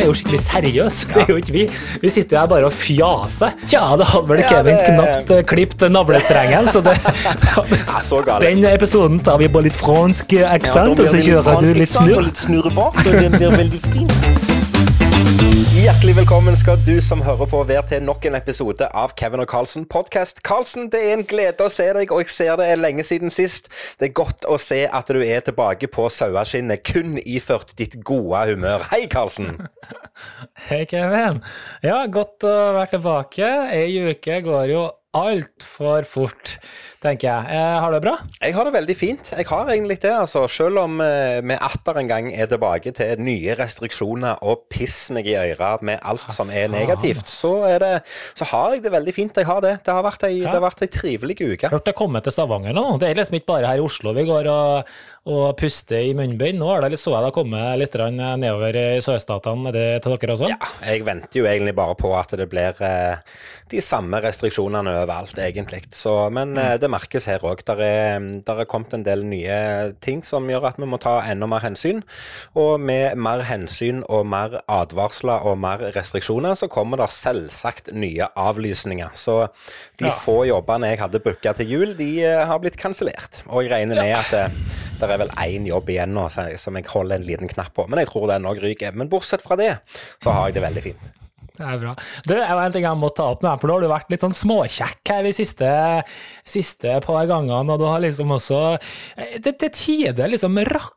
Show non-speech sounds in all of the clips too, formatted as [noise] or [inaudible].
er jo skikkelig seriøse. Det er jo ikke vi. Vi sitter jo her bare og fjaser. Tja, det hadde vel Ja, Kevin det- knapt eh, klippet navlestrengen, så det Ja, så. Den episoden tar vi på litt fransk aksent, ja, og så kjører du litt snurr. litt snurrebart, og det blir veldig fint. Hjertelig velkommen skal du som hører på være til nok en episode av Kevin og Carlsen podcast. Carlsen, det er en glede å se deg, og jeg ser det er lenge siden sist. Det er godt å se at du er tilbake på saueskinnet, kun iført ditt gode humør. Hei, Carlsen. [laughs] Hei, Kevin. Ja, godt å være tilbake. Ei uke går jo altfor fort, tenker jeg. Eh, har du det bra? Jeg har det veldig fint. Jeg har egentlig det, altså. Selv om eh, vi atter en gang er tilbake til nye restriksjoner og piss meg i øret med alt som er negativt, så, er det, så har jeg det veldig fint. Jeg har det. Det har vært ei, Ja. det har vært ei trivelig uke. Hørt det komme til Stavanger nå. Det er liksom ikke bare her i Oslo vi går og, og puste i munnbind. Nå er det litt så jeg det har kommet litt nedover i sørstatene. Det til dere også? Ja, jeg venter jo egentlig bare på at det blir eh, de samme restriksjonene overalt, egentlig. Så, men eh, det merkes her òg. Der, er- der er kommet en del nye ting som gjør at vi må ta enda mer hensyn. Og med mer hensyn og mer advarsler og mer restriksjoner, så kommer det selvsagt nye avlysninger. Så de Ja. få jobbene jeg hadde booka til jul, de eh, har blitt kansellert. Og jeg regner med at det, er vel én jobb igjen nå som jeg holder en liten knapp på. Men jeg tror den òg ryker. Men bortsett fra det, så har jeg det veldig fint. Det er bra. Du, en ting jeg må ta opp nå, for nå har du vært litt sånn småkjekk her de siste, siste par gangene, og du har liksom også til, tider liksom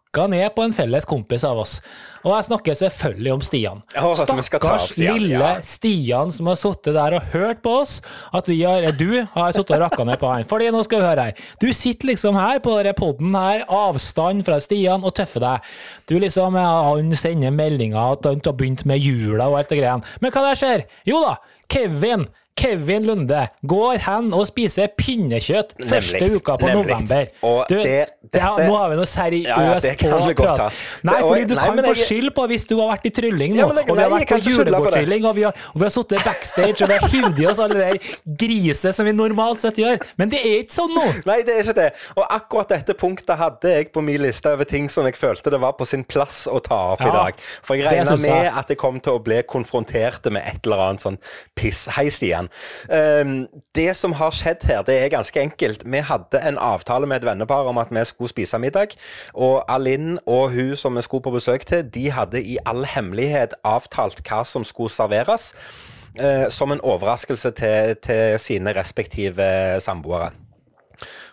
rakka ned på en felles kompis av oss. Og jeg snakker selvfølgelig om Stian. Oh, vi Stakkars Stian, lille ja. Stian som har sittet der og hørt på oss, at vi har, eh, du har sittet og rakka ned på han. Fordi nå skal du høre her. Du sitter liksom her på denne podden her, avstand fra Stian, og tøffer deg. Du liksom, Han sender meldinger at han har begynt med jula og alt det greiene. Men hva der skjer? Jo da, Kevin. Kevin Lunde går hen og spiser pinnekjøtt første Nemlig, uka på nemlig. november. Du, det- det, dette- nå har vi noe seriøst Ja, ja, det på godt ta. Nei, Det- fordi du nei, kan få jeg- skyld på hvis du har vært i trylling nå, Ja, jeg- og vi har vært på det. julebordskylding, og vi har, og vi har sittet backstage, og vi har hivd i oss alle de griset som vi normalt sett gjør. Men det er ikke sånn nå. Nei, det er ikke det. Og akkurat dette punktet hadde jeg på min liste over ting som jeg følte det var på sin plass å ta opp i dag. For jeg det regna jeg. med at jeg kom til å bli konfrontert med et eller annet sånn piss. Hei, Stian. Ehm, det som har skjedd her, det er ganske enkelt. Vi hadde en avtale med et vennepar om at vi skulle spise middag. Og Alinn og hun som vi skulle på besøk til, de hadde i all hemmelighet avtalt hva som skulle serveres. eh, som en overraskelse til, til sine respektive samboere.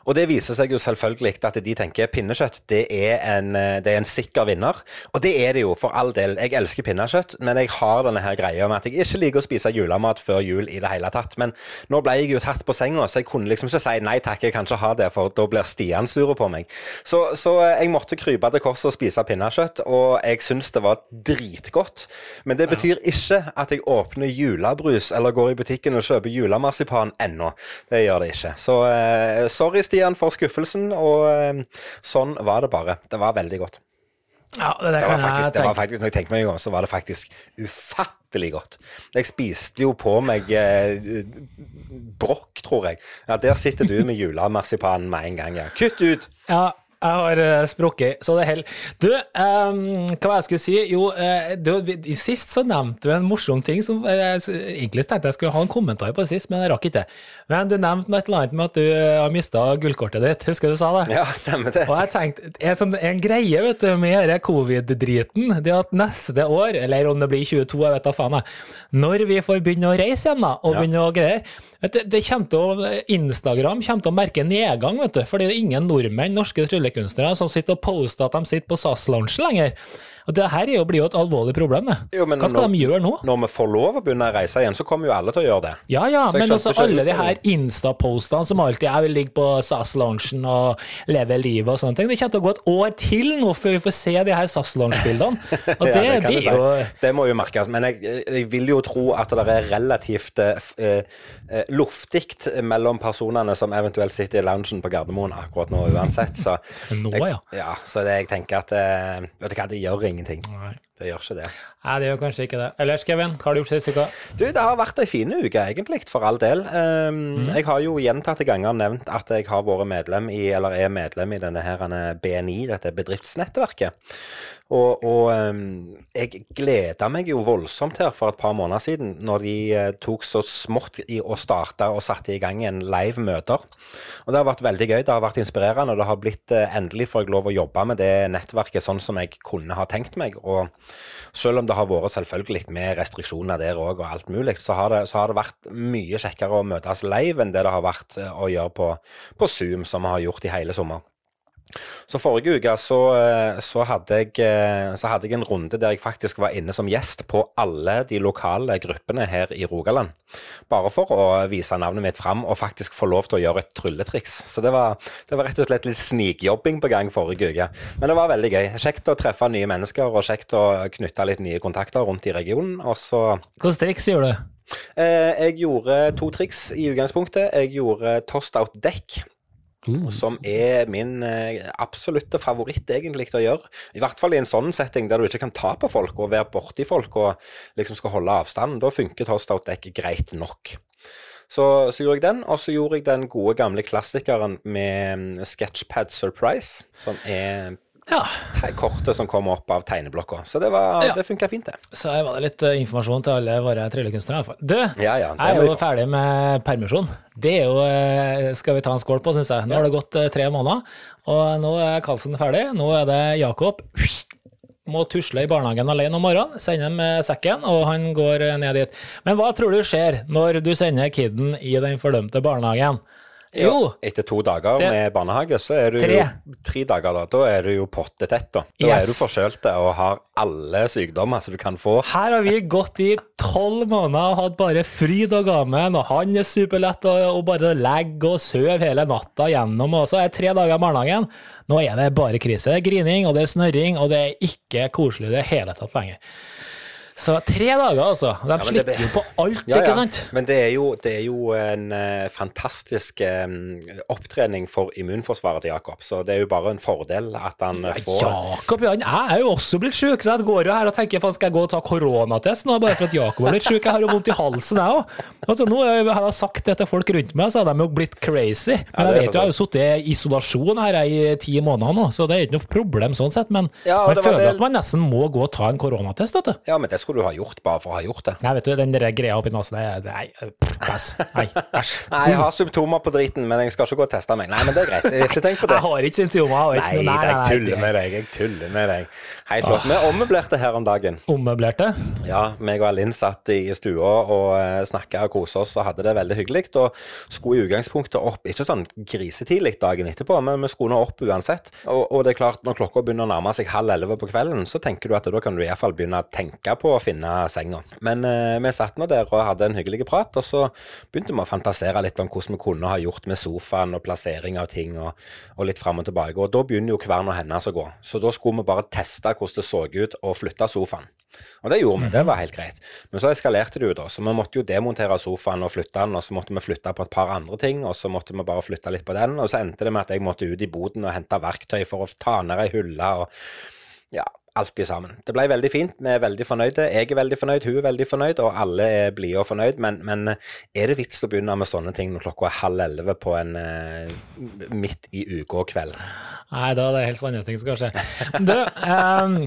Og det viser seg jo selvfølgelig at de tenker pinnekjøtt det er, en, eh, det er en sikker vinner. Og det er det jo, for all del. Jeg elsker pinnekjøtt, men jeg har denne her greia med at jeg ikke liker å spise julemat før jul i det hele tatt. Men nå ble jeg jo tatt på senga, så jeg kunne liksom ikke si nei takk, jeg kan ikke ha det, for da blir Stian sur på meg. Så, så eh, jeg måtte krype til korset og spise pinnekjøtt, og jeg syns det var dritgodt. Men det betyr ikke at jeg åpner julebrus eller går i butikken og kjøper julemarsipan ennå. Det gjør det ikke. Så uh, sorry, Stian, for skuffelsen, og eh, sånn var det bare. Det var veldig godt. Ja, det, det, Det var faktisk, det var faktisk, når jeg tenker meg om, så var det faktisk ufattelig godt. Jeg spiste jo på meg eh, brokk, tror jeg. Ja, Der sitter du med julemarsipanen med en gang, ja. Kutt ut! Ja, jeg har uh, sprukket, så det holder. Du, um, hva var det jeg skulle si? Jo, eh, du, sist så nevnte du en morsom ting som eh, jeg Egentlig tenkte jeg skulle ha en kommentar på det sist, men jeg rakk ikke. Men du nevnte noe annet med at du eh, har mista gullkortet ditt. Husker du sa det? Ja, stemmer det. Og jeg tenkte, en, sånn, en greie vet du, med denne covid-driten, det at neste år, eller om det blir 22, jeg vet da faen jeg, når vi får begynne å reise igjen da, og Ja. begynne å greier, vet du, det kommer til å, Instagram kommer til å merke nedgang, vet du, fordi det er ingen nordmenn, norske tryllekunstnere, som sitter og poster at de sitter på SAS-lounge lenger. Og det her er jo, blir jo et alvorlig problem, det. Jo, men Hva skal når- de gjøre nå? Når vi får lov å begynne å reise igjen, så kommer jo alle til å gjøre det. Ja, ja, men også alle de her. Insta-postene som alltid jeg vil ligge på SAS-lunsjen og leve livet og sånne ting. Det kommer til å gå et år til nå før vi får se de her SAS-lounge-bildene. [laughs] Og det, Ja, det det er jo. Det må jo merkes. Men jeg, jeg vil jo tro at det er relativt eh, eh, eh, luftig mellom personene som eventuelt sitter i loungen på Gardermoen akkurat nå uansett. Så [laughs] Nå, jeg, ja. ja. Så det, jeg tenker at eh, Vet du hva, det gjør ingenting. Nei. Det gjør ikke det. Nei, det gjør kanskje ikke det. Ellers, Kevin, hva har du gjort sist uke? Du, det har vært ei fin uke, egentlig, for all del. Um, Jeg har jo gjentatte ganger nevnt at jeg har vært medlem i, eller er medlem i denne her BNI, dette bedriftsnettverket. Og, og um, jeg gleda meg jo voldsomt her for et par måneder siden, når de uh, tok så smått i å starte og satte i gang en live møter. Og det har vært veldig gøy, det har vært inspirerende, og det har blitt uh, endelig får jeg lov å jobbe med det nettverket sånn som jeg kunne ha tenkt meg. Og selv om det har vært selvfølgelig med restriksjoner der òg og alt mulig, så har, det, så har, det, vært mye kjekkere å møtes live enn det det har vært uh, å gjøre på, på Zoom, som vi har gjort i hele sommer. Så forrige uke så, eh, så, hadde jeg, eh, så, hadde jeg, en runde der jeg faktisk var inne som gjest på alle de lokale gruppene her i Rogaland. Bare for å vise navnet mitt fram og faktisk få lov til å gjøre et trylletriks. Så det var, det var rett og slett litt snikjobbing på gang forrige uke. Men det var veldig gøy. Kjekt å treffe nye mennesker og kjekt å knytte litt nye kontakter rundt i regionen. Og så Hvilke triks gjør du? Eh, jeg gjorde to triks i utgangspunktet. Jeg gjorde toast out dekk. Mm. Som er min eh, absolutte favoritt egentlig å gjøre. I hvert fall i en sånn setting der du ikke kan ta på folk og være borti folk og liksom skal holde avstand. Da funker toast out dekk greit nok. Så, så, gjorde jeg den, og så gjorde jeg den gode gamle klassikeren med mm, Sketchpad Surprise, som er ja. kortet som kommer opp av tegneblokka. Så det, var, ja. det funka fint, det. Så her var det litt eh, informasjon til alle våre tryllekunstnere, iallfall. Du, ja, ja, jeg er jo ferdig med permisjon. Det er jo eh, Skal vi ta en skål på, syns jeg. Nå har det gått eh, tre måneder, og nå er Karlsen ferdig. Nå er det Jakob. Må tusle i barnehagen alene om morgenen, sende ham med sekken, og han går ned dit. Men hva tror du skjer når du sender kiden i den fordømte barnehagen? Jo. Etter to dager det, med barnehage, så er du tre. jo Tre dager, da. Da er du jo pottetett, da. Da yes. er du forkjølt og har alle sykdommer som du kan få. Her har vi gått i tolv måneder og hatt bare fryd og gammen, og han er superlett og bare legger og sover hele natta gjennom. Og så er det tre dager i barnehagen. Nå er det bare krise. Det er grining, og det er snørring, og det er ikke koselig i det hele tatt lenger. Så tre dager, altså. De ja, slipper jo på alt, ja, ikke sant? Men det er jo, det er jo en uh, fantastisk um, opptrening for immunforsvaret til Jakob. Så det er jo bare en fordel at han uh, får Jakob, ja, jeg er jo også blitt sjuk. Så jeg går jo her og tenker skal jeg gå og ta koronatest nå bare for at Jakob har blitt sjuk? Jeg har jo vondt i halsen, jeg òg. Altså, nå har jeg sagt det til folk rundt meg, så har de jo blitt crazy. Men jeg vet jo, jeg har jo sittet i isolasjon her i ti måneder nå, så det er ikke noe problem sånn sett. Men man føler det... at man nesten må gå og ta en koronatest, vet du. Ja, men det skulle du ha gjort bare for å ha gjort det. Nei, vet du, den der greia oppi nesen, det er. Nei, æsj. [laughs] Nei, jeg har symptomer på driten, men jeg skal ikke gå og teste meg. Nei, men det er greit. Jeg har ikke tenkt på [laughs] det. Jeg har ikke symptomer. Ikke, nei, nei, jeg tuller med deg. Jeg tuller med deg. Helt flott. Vi ommøblerte her om dagen. Ommøblerte? Ja, meg og Alinn satt i stua og eh, snakka og kosa oss og hadde det veldig hyggelig. Og skulle i utgangspunktet opp, ikke sånn grisetidlig dagen etterpå, men vi skulle nå opp uansett. Og, og, det er klart, når klokka begynner å nærme seg halv elleve på kvelden, så tenker du at da kan du iallfall begynne å tenke på å finne senga. Men eh, vi satt nå der og hadde en hyggelig prat, og så begynte vi å fantasere litt om hvordan vi kunne ha gjort med sofaen og plassering av ting, og, og litt fram og tilbake. Og da begynner jo kvern hennes å gå. Så da skulle vi bare teste hvordan det så ut å flytte sofaen. Og det gjorde vi, det var helt greit. Men så eskalerte det jo da, så vi måtte jo demontere sofaen og flytte den, og så måtte vi flytte på et par andre ting, og så måtte vi bare flytte litt på den, og så endte det med at jeg måtte ut i boden og hente verktøy for å ta ned ei hylle og ja, alt sammen. Det ble veldig fint. Vi er veldig fornøyde. Jeg er veldig fornøyd, hun er veldig fornøyd, og alle er blide og fornøyd. Men, men, er det vits å begynne med sånne ting når klokka er halv elleve på en uh, midt i uka kveld? Nei, da er det helt andre ting som skal skje. Du, um,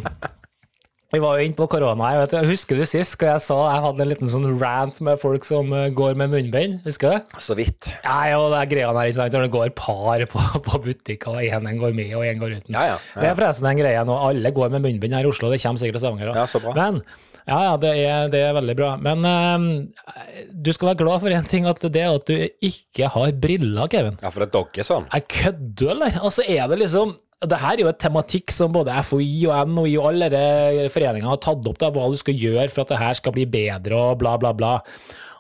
vi var jo inne på korona. Vet, jeg husker du sist hva jeg sa jeg hadde en liten sånn rant med folk som eh, går med munnbind? Husker du det? Så vidt. Ja, ja, det er greia der, når det går par på, [laughs] på butikker, og én går med og én går uten. Ja, ja, ja. Det er forresten en greie nå. Alle går med munnbind her i Oslo, det kommer sikkert til Stavanger òg. Ja, så bra. Men ja, ja, det er, det er veldig bra. Men uh, du skal være glad for én ting, at det er at du ikke har briller, Kevin. Ja, for det dogger sånn. Jeg kødder, eller? Altså, er det liksom det her er jo et tematikk som både FHI og NHI og alle foreningene har tatt opp, da, hva du skal gjøre for at det her skal bli bedre og bla, bla, bla.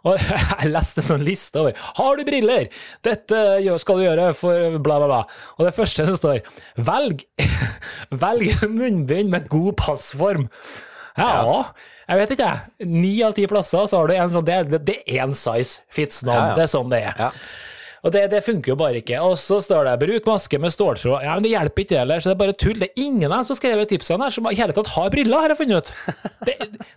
Og [laughs] jeg leste sånn liste over Har du briller? Dette skal du gjøre for bla, bla, bla. Og det første som står Velg, [laughs] velg munnbind med god passform. Ja, jeg vet ikke, jeg. Ni av ti plasser så har du en sånn Det, det er én size fits none. Ja, ja. Det er sånn det er. Og det, det funker jo bare ikke. Og så står det 'bruk maske med ståltråd'. Ja, men det hjelper ikke heller, så det er bare tull. Det er ingen av dem som har skrevet tipsene her, som i hele tatt har briller, har jeg funnet ut. [laughs] Det,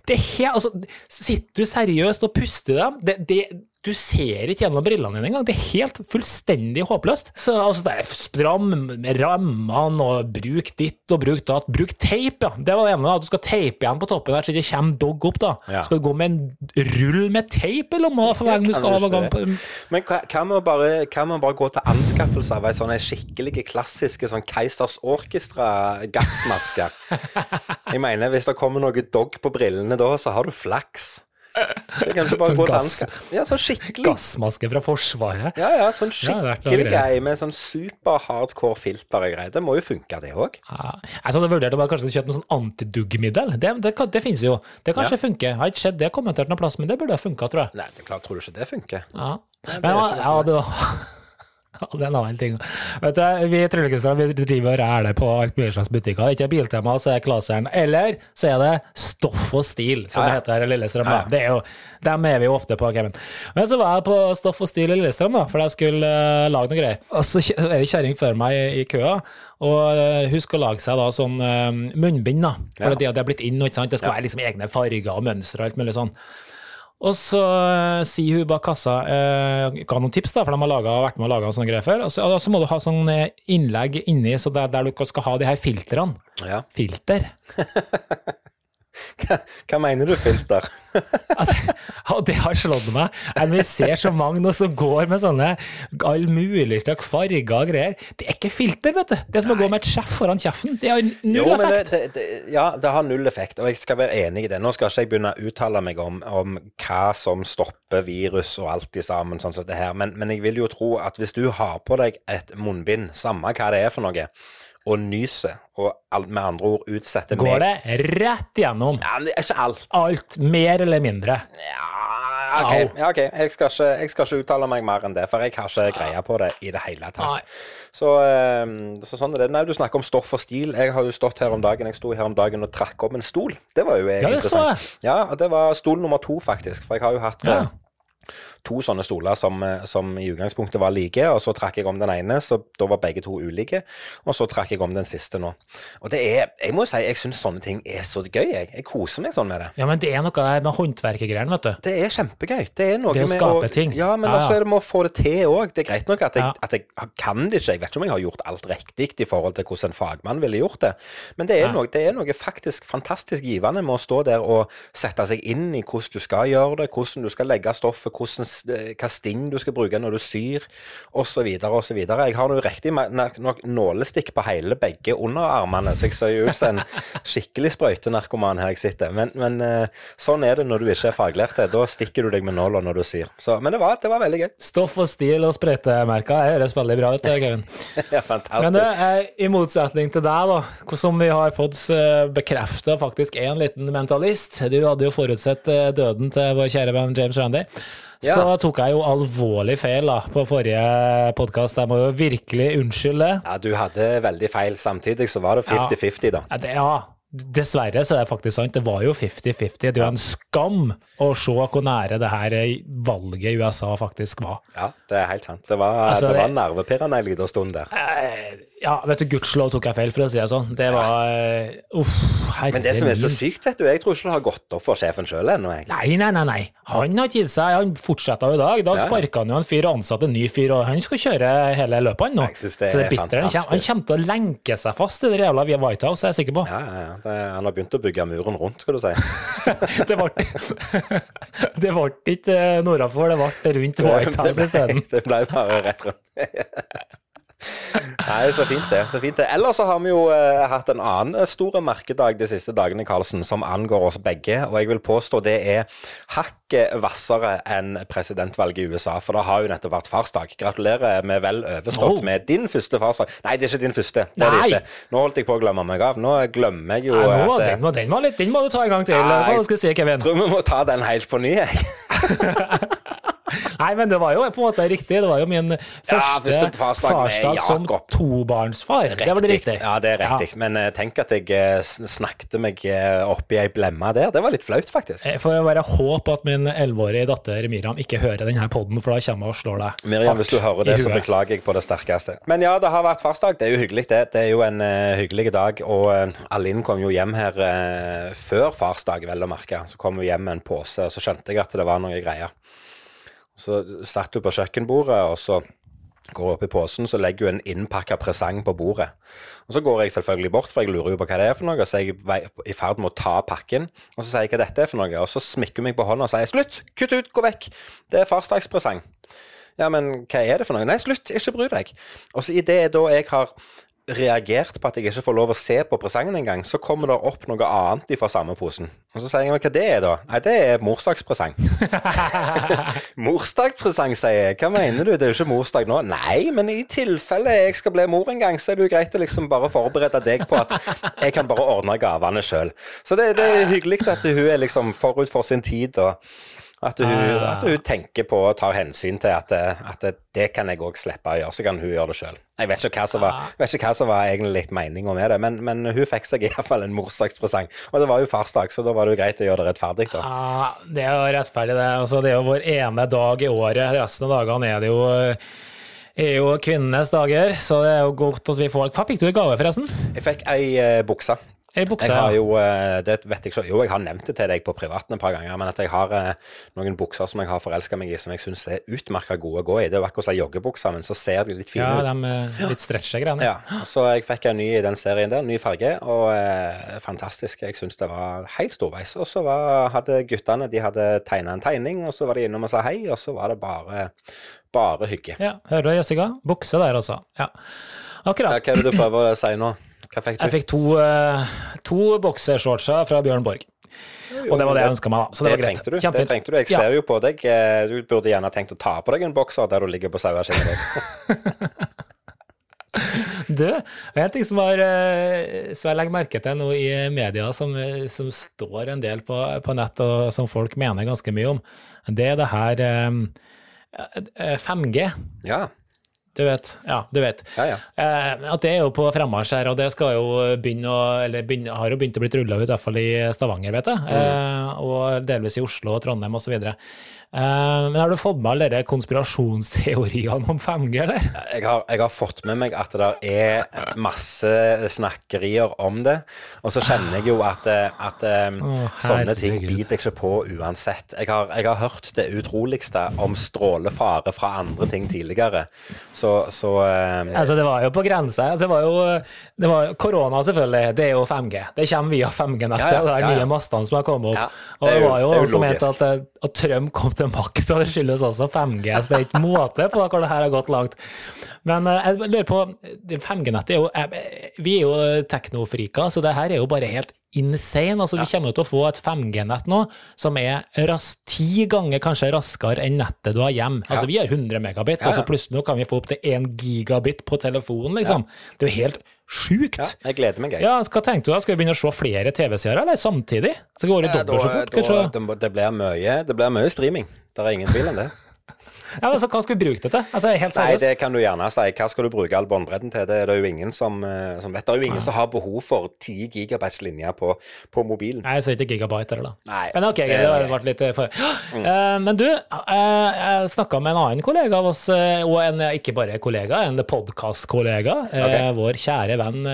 det er helt, altså, sitter du seriøst og puster dem? Det, det, du ser ikke gjennom brillene dine engang. Det er helt fullstendig håpløst. Så altså, det er stram rammene, og bruk ditt og bruk datt. Bruk teip, ja. Det var det ene. da. Du skal teipe igjen på toppen der, så det ikke kommer dog opp. da. Ja. Skal du gå med en rull med teip i lomma for hver gang du skal av og gang på Men med å bare, bare gå til anskaffelse av ei sånn skikkelig klassiske sånn Keisers Orkestra-gassmaske? [laughs] Jeg mener, hvis det kommer noe dog på brillene da, så har du flaks. Det kan ikke bare Sånn gå gass- Ja, sånn skikkelig. gassmaske fra Forsvaret? Ja, ja, sånn Ja, skikkelig greie med sånn super hardcore filter og greier. Det må jo funke, det òg. Ja. Jeg hadde vurdert å kanskje kjøpe noe sånn antiduggmiddel. Det, det, det finnes jo. Det kanskje funker. Jeg har ikke sett det kommentert noen plass, men det burde ha funka, tror jeg. Nei, det er klart, tror du ikke det funker? Ja. Nei, det Men ja, ja, det Ja, [laughs] det er en annen ting. Vet du, vi Tryllekunstnere vi driver og ræler på alt mulig slags butikker. Det er ikke Biltema, så er Klaseren. Eller så er det Stoff og Stil, som Ja, ja. det heter her i Lillestrøm. Ja, ja. Det er jo, dem er vi jo ofte på, Kevin. Men så var jeg på Stoff og Stil i Lillestrøm, da, for jeg skulle uh, lage noe greier. Og så er det kjerring før meg i, i køa, og husk å lage seg da sånn eh, munnbind, da. For Ja. det, det blitt inn, ikke sant. Det skal være liksom egne farger og mønstre og alt mulig sånn. Og så uh, sier hun bak kassa uh, Ga noen tips, da, for de har laget, vært med og laga sånne greier før. Og så, og så må du ha sånn eh, innlegg inni så det er der du skal ha de her filtrene. Ja. Filter. [laughs] Hva, hva mener du, filter? [laughs] Altså, det har slått meg. Vi ser så mange nå som går med sånne all mulig slags farger og greier. Det er ikke filter, vet du. Det er som å gå med et skjeff foran kjeften. Det har null Jo, effekt. det, det, ja, det har null effekt, og jeg skal være enig i det. Nå skal ikke jeg begynne å uttale meg om, om hva som stopper virus og alt i sammen, sånn som det her, men, men jeg vil jo tro at hvis du har på deg et munnbind, samme hva det er for noe, og nyser, og med andre ord utsetter Går det rett igjennom. Ja, men det er ikke alt. Alt, mer eller mindre. Ja, OK. Ja, okay. Jeg, skal ikke, jeg skal ikke uttale meg mer enn det, for jeg har ikke greie på det i det hele tatt. Så, eh, så sånn er det. Nei, du snakker om stoff og stil. Jeg har jo stått her om dagen Jeg sto her om dagen og trakk opp en stol. Det var jo eh, Ja, det så jeg. Ja, det var stol nummer to, faktisk. For jeg har jo hatt Ja. To sånne stoler som, eh, som i utgangspunktet var like, og så trakk jeg om den ene, så da var begge to ulike. Og så trakk jeg om den siste nå. Og det er Jeg må jo si, jeg syns sånne ting er så gøy, jeg. Jeg koser meg sånn med det. Ja, men det er noe med håndverkergreiene, vet du. Det er kjempegøy. Det er noe Det å med skape ting. Ja, men Ja, også er det med å få det til òg. Det er greit nok at jeg, Ja. at jeg kan det ikke. Jeg vet ikke om jeg har gjort alt riktig i forhold til hvordan en fagmann ville gjort det. Men det er, ja. noe, det er noe faktisk fantastisk givende med å stå der og sette seg inn i hvordan du skal gjøre det, hvordan du skal legge stoffet, hvordan, hva sting du skal bruke når du syr, osv. osv. Jeg har nå riktig nok nålestikk på hele begge underarmene, så jeg ser jo ut som en [laughs] skikkelig sprøytenarkoman her jeg sitter. Men, men eh, sånn er det når du ikke er faglært. Da stikker du deg med nåla når du syr. Så, men det var, det var veldig gøy. Stoff og stil og sprøytemerker høres veldig bra ut, Kevin. [laughs] Ja, fantastisk. Men det er i motsetning til deg, da, som vi har fått bekrefta faktisk en liten mentalist. Du hadde jo forutsett eh, døden til vår kjære venn James Randy. Ja. Så tok jeg jo alvorlig feil da, på forrige podkast. Jeg må jo virkelig unnskylde. ja, du hadde veldig feil. Samtidig så var det 50-50, da. Ja, det, ja, dessverre så er det faktisk sant. Det var jo 50-50. Det er jo en skam å se hvor nære det her valget i USA faktisk var. Ja, det er helt sant. Det var, Altså, det var det- nervepirrende en liten stund der. Eh, Ja, vet du, gudskjelov tok jeg feil, for å si det sånn. Det var eh, Uff, herregud. Men det som er så sykt, vet du, jeg tror ikke det har gått opp for sjefen sjøl ennå, egentlig. Nei, nei, nei. nei. Han har ikke gitt seg. Han fortsetter jo i dag. I dag Ja, ja. sparka han jo en fyr og ansatte en ny fyr, og han skal kjøre hele løpet, han nå. Jeg synes det Så er bitter, han, han kommer til å lenke seg fast i det jævla White House, er jeg sikker på. Ja, ja, ja. Det, han har begynt å bygge muren rundt, skal du si. [laughs] [laughs] Det ble Det ble ikke eh, nordafor, det ble rundt White House det, isteden. det ble bare rett rundt. [laughs] Nei, så fint det. så fint det. Ellers så har vi jo eh, hatt en annen eh, stor merkedag de siste dagene, Karlsen, som angår oss begge. Og jeg vil påstå det er hakket hvassere enn presidentvalget i USA. For det har jo nettopp vært farsdag. Gratulerer med vel overstått Oh. med din første farsdag. Nei, det er ikke din første. Det er det ikke. Nå holdt jeg på å glemme meg av. Nå glemmer jeg jo Nei, nå, at, eh, den, må, den, må litt, den må du ta en gang til. Nei. Si, Kevin? Jeg tror vi må ta den helt på ny, jeg. [laughs] Nei, men det var jo på en måte riktig. Det var jo min første første farsdag farsdag som tobarnsfar. Det var det riktig. Ja, det er riktig. Men eh, tenk at jeg eh, snakket meg eh, opp i ei blemme der. Det var litt flaut, faktisk. Jeg får bare håpe at min elleveårige datter Miriam ikke hører denne poden, for da kommer jeg og slår deg Miriam, hvis du hører det, så beklager jeg på det sterkeste. Men ja, det har vært farsdag. Det er jo hyggelig, det. Det er jo en hyggelig dag. Og Alin kom jo hjem her før farsdag, vel å merke. Så kom hun hjem med en pose, og så skjønte jeg at det var noe greier. Så satt hun på kjøkkenbordet, og så går hun opp i posen, så legger hun en innpakka presang på bordet. Og så går jeg selvfølgelig bort, for jeg lurer jo på hva det er for noe, så jeg er i ferd med å ta pakken. Og så sier jeg hva dette er for noe, og så smikker hun meg på hånda og sier slutt, kutt ut, gå vekk. Det er farsdagspresang. Ja, men hva er det for noe? Nei, slutt, ikke bry deg. Og så idet da jeg har reagert på at jeg ikke får lov å se på presangen engang, så kommer det opp noe annet fra samme posen. Og så sier jeg hva det er da? Nei, det er morsdagspresang. [laughs] morsdagspresang, sier jeg. Hva mener du? Det er jo ikke morsdag nå. Nei, men i tilfelle jeg skal bli mor en gang, så er det jo greit å liksom bare forberede deg på at jeg kan bare ordne gavene sjøl. Så det, det er hyggelig at hun er liksom forut for sin tid. og at hun, at hun tenker på og tar hensyn til at, at det, kan jeg òg slippe å gjøre, så kan hun gjøre det sjøl. Jeg vet ikke hva som var, ikke hva som var egentlig litt meninga med det, men, men hun fikk seg iallfall en morsdagspresang. Og det var jo farsdag, så da var det jo greit å gjøre det rettferdig, da. Ja, det er jo rettferdig, det. Altså, det er jo vår ene dag i året. Resten av dagene er det jo er jo kvinnenes dager, så det er jo godt at vi får Hva fikk du i gave, forresten? Jeg fikk ei uh, bukse. Ei bukse? Jeg har jo, eh, det vet jeg jo, jeg har nevnt det til deg på privaten et par ganger, men at jeg har eh, noen bukser som jeg har forelska meg i, som jeg syns er utmerka gode å gå i. Det er jo akkurat som joggebukser, men så ser de litt fine Ja, ut. de eh, litt stretcha greiene. Ja, så jeg fikk en ny i den serien der, ny farge, og eh, fantastisk. Jeg syns det var helt storveis. Og så var, hadde guttene de hadde tegna en tegning, og så var de innom og sa hei, og så var det bare, bare hygge. Ja, hører du, Jessica? Bukse der, altså. Ja. Akkurat. hva er det du prøver å si nå? Hva fikk du? Jeg fikk to, uh, to boksershortser fra Bjørn Borg. Og det var det jeg ønska meg, da. Så det, det var greit. trengte du. Det trengte du. Jeg Ja. ser jo på deg. eh, Du burde gjerne tenkt å ta på deg en bokser der du ligger på saueskinnet. [laughs] Du, en ting som, har, eh, som jeg legger merke til nå i media, som, som står en del på, på nett, og som folk mener ganske mye om, det er det her eh, eh, 5G. Ja. Du vet. Ja, du vet. Ja, ja. Eh, at det er jo på fremmarsj her, og det skal jo begynne å Eller begynne, har jo begynt å bli rulla ut, i hvert fall i Stavanger, vet jeg. Eh, og delvis i Oslo og Trondheim osv. Eh, men har du fått med alle de konspirasjonsteoriene om 5G, eller? Jeg har, jeg har fått med meg at det er masse snakkerier om det. Og så kjenner jeg jo at, at eh, sånne ting biter jeg ikke på uansett. Jeg har, jeg har hørt det utroligste om strålefare fra andre ting tidligere. Så, så eh, Altså, det var jo på grensa. Altså, det var jo det var, Korona, selvfølgelig, det er jo 5G. Det kommer via 5G-nettet, Ja, ja, ja, ja, ja. nye mastene som har kommet opp. Og det er det var jo det er jo som het at, at Trump kom til makta, det skyldes også 5G. Så det er ikke måte på hvor det her har gått langt. Men eh, jeg lurer på, 5G-nettet er jo eh, Vi er jo teknofriker, så det her er jo bare helt insane. Altså, Vi kommer til å få et 5G-nett nå som er ras ti ganger kanskje raskere enn nettet du har hjemme. Altså, Vi har 100 megabit, og så plutselig nå kan vi få opp til 1 gigabit på telefonen, liksom. Det er jo helt sjukt. ja, jeg gleder meg, jeg. Ja, hva tenkte du da? Skal vi begynne å se flere TV-seere, eller samtidig? Så går det Eh, dobbelt så fort, da- det, det, blir mye, det blir mye streaming. Det er ingen tvil om det. Ja, altså, hva skal vi bruke det til? Altså, helt Nei, det kan du gjerne si. Hva skal du bruke all båndbredden til? Det er det jo ingen som, eh, som vet. Det er jo ingen som har behov for 10 gigabytes linje på, på mobilen. Nei, så ikke gigabyte eller da. Nei, Men ok, det det har vært litt eh, for... [gasps] Eh, men du, jeg snakka med en annen kollega av oss, og en ikke bare kollega, en podkastkollega. Okay. Vår kjære venn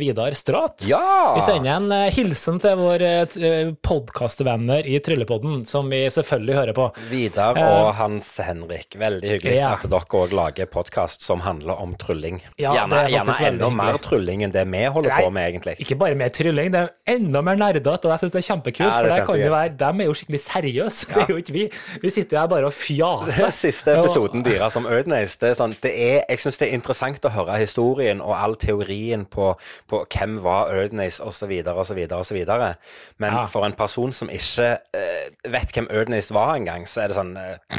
Vidar Strat. Ja! Vi sender en hilsen til våre podkastvenner i Tryllepodden, som vi selvfølgelig hører på. Vidar og Hans Henrik, veldig hyggelig ja. at dere òg lager podkast som handler om trylling. Ja, gjerne er gjerne enda mer trylling enn det vi holder Nei, på med, egentlig. Ikke bare mer trylling, det er enda mer nerdete, og jeg syns det er kjempekult. Ja, det er for det være, De er jo skikkelig seriøse, [laughs] det er jo ikke vi. Vi sitter jo her bare og fjaser. [laughs] Siste episoden deres om Erdnace, det er sånn det er, Jeg syns det er interessant å høre historien og all teorien på, på hvem var Erdnace osv. osv. osv. Men for en person som ikke uh, vet hvem Erdnace var engang, så er det sånn eh,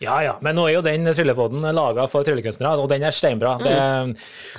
Ja ja, men nå er jo den tryllepodden laga for tryllekunstnere, og den er steinbra. Det, Mm.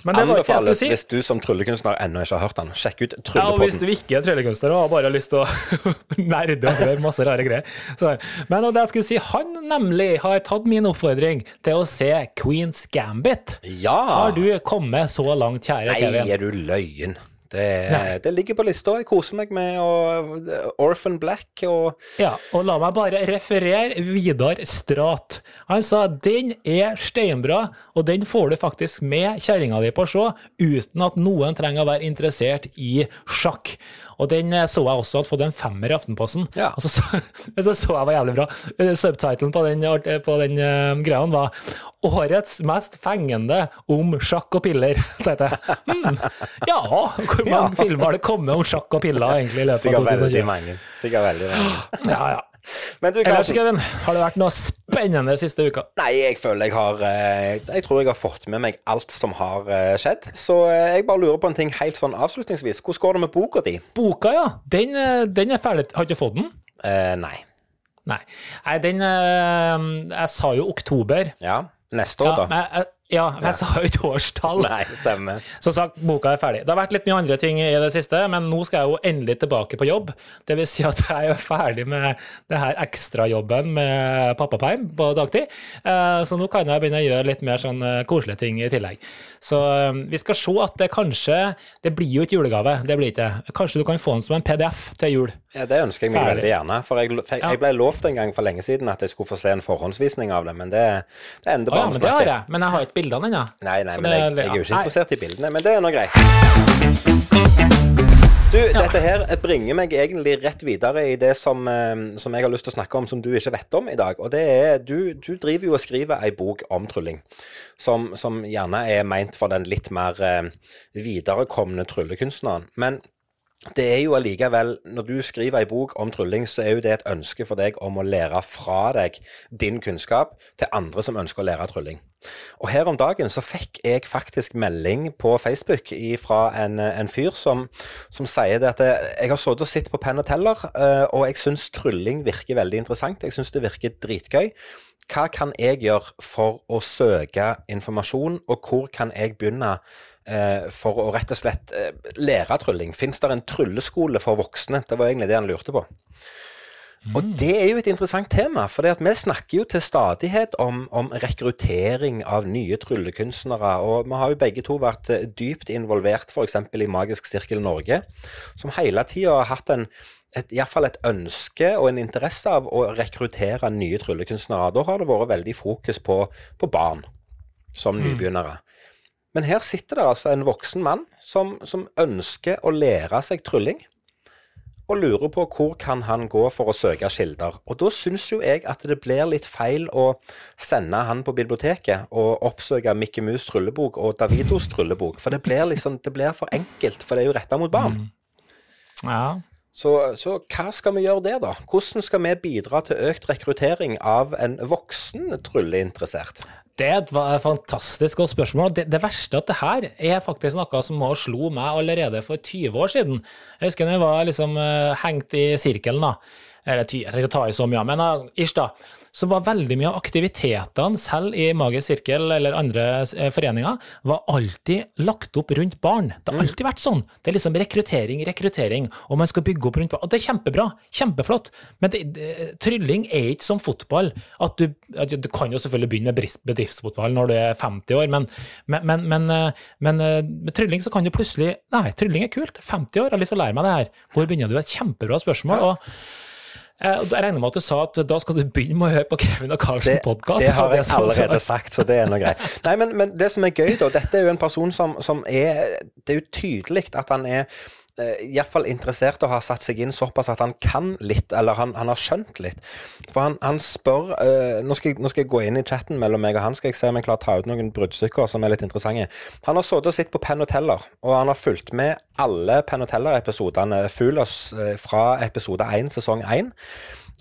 men det var ikke jeg skulle si. hvis du som tryllekunstner ennå ikke har hørt den. Sjekk ut Ja, og hvis du ikke er tryllekunstner og har bare lyst til å [laughs] nerde og høre masse rare greier. Så, men det jeg skulle si, han nemlig har tatt min oppfordring til å se Queens Gambit. Ja! Har du kommet så langt, kjære Nei, Kevin? er du løyen? Det, det ligger på lista. Jeg koser meg med og, Orphan Black og Ja, og la meg bare referere Vidar Strat. Han sa den er steinbra, og den får du faktisk med kjerringa di på å se, uten at noen trenger å være interessert i sjakk. Og den eh, så jeg også hadde fått en femmer i Aftenposten. Ja. Og så så, [laughs] så, så jeg var jævlig bra. Eh, Subtitlen på den, eh, på den uh, greia var 'Årets mest fengende om sjakk og piller'. [laughs] tenkte jeg. Mm, ja, hvor [laughs] mange filmer har det kommet om sjakk og piller egentlig i løpet av 2020? Sikkert veldig mange. Ja, ja. Men du, Ellers, Kevin, har det vært noe spennende siste uka? Nei, jeg føler jeg har eh, Jeg tror jeg har fått med meg alt som har eh, skjedd. Så eh, jeg bare lurer på en ting helt sånn avslutningsvis. Hvordan går det med boka di? Boka, ja. Den, den er ferdig. Har du ikke fått den? Eh, nei. Nei. Nei, den Jeg sa jo oktober. Ja. Neste år, Ja, da? men jeg, ja, jeg sa jo ikke årstall. Nei, stemmer. Som sagt, boka er ferdig. Det har vært litt mye andre ting i det siste, men nå skal jeg jo endelig tilbake på jobb. Det vil si at jeg er ferdig med det her ekstrajobben med pappaperm på dagtid. Eh, Så nå kan jeg begynne å gjøre litt mer sånn eh, koselige ting i tillegg. Så eh, vi skal se at det kanskje Det blir jo ikke julegave, det blir ikke det. Kanskje du kan få den som en PDF til jul. Ja, Det ønsker jeg meg Ferdig. veldig gjerne. For jeg, jeg, jeg ble lovt en gang for lenge siden at jeg skulle få se en forhåndsvisning av det, men det, det ender bare men med det har Men jeg har ikke bildene ennå. Nei, nei, Så men det- jeg, jeg er jo ikke Nei. interessert i bildene. Men det er nå greit. Du, dette her bringer meg egentlig rett videre i det som, eh, som jeg har lyst til å snakke om som du ikke vet om i dag. Og det er Du, du driver jo og skriver ei bok om trylling, som, som gjerne er meint for den litt mer eh, viderekomne tryllekunstneren. Men det er jo allikevel, når du skriver ei bok om trylling, så er jo det et ønske for deg om å lære fra deg din kunnskap til andre som ønsker å lære trylling. Og her om dagen så fikk jeg faktisk melding på Facebook fra en, en fyr som, som sier det at jeg har sittet og sett på penn og teller, eh, og jeg syns trylling virker veldig interessant. Jeg syns det virker dritgøy. Hva kan jeg gjøre for å søke informasjon, og hvor kan jeg begynne eh, for å rett og slett eh, lære trylling? Fins det en trylleskole for voksne? Det var egentlig det han lurte på. Og det er jo et interessant tema, for vi snakker jo til stadighet om, om rekruttering av nye tryllekunstnere. Og vi har jo begge to vært eh, dypt involvert f.eks. i Magisk sirkel Norge, som hele tida har hatt en et, i hvert fall et ønske og en interesse av å rekruttere nye tryllekunstnere. Da har det vært veldig fokus på, på barn som nybegynnere. Men her sitter det altså en voksen mann som, som ønsker å lære seg trylling og lurer på hvor kan han gå for å søke kilder. Og da syns jo jeg at det blir litt feil å sende han på biblioteket og oppsøke Mikke Mus tryllebok og Davidos tryllebok, for det blir liksom, det blir for enkelt, for det er jo retta mot barn. Ja. Så, så hva skal vi gjøre der, da? Hvordan skal vi bidra til økt rekruttering av en voksen trylleinteressert? Det er et fantastisk godt spørsmål. Det, det verste er at det her er faktisk noe som slo meg allerede for 20 år siden. Jeg husker da jeg var liksom eh, hengt i sirkelen, da. Eller jeg trenger ikke ta i så mye, men uh, ish, da. Så var veldig mye av aktivitetene, selv i Magisk sirkel eller andre eh, foreninger, var alltid lagt opp rundt barn. Det har alltid vært sånn. Det er liksom rekruttering, rekruttering, og man skal bygge opp rundt barn. Og det er kjempebra, kjempeflott, men det, det, trylling er ikke som fotball. At du, at du kan jo selvfølgelig begynne med bedriftsfotball når du er 50 år, men, men, men, men, eh, men eh, med trylling så kan du plutselig Nei, trylling er kult. 50 år, jeg har lyst til å lære meg det her. Hvor begynner du? Et kjempebra spørsmål. Og Jeg regner med at du sa at da skal du begynne med å høre på Kevin og Carlsen Det, det har jeg allerede sagt, så det er noe greit. [laughs] Nei, men, men det som er gøy, da Dette er jo en person som, som er Det er jo tydelig at han er eh, Iallfall interessert og har satt seg inn såpass at han kan litt, eller han, han har skjønt litt. For han, han spør uh, nå, skal jeg, nå skal jeg gå inn i chatten mellom meg og han, skal jeg se om jeg klarer å ta ut noen bruddstykker som er litt interessante. Han har sittet og sett på Penn og Teller, og han har fulgt med alle Penn og Teller-episodene. Fulos eh, fra episode 1, sesong 1.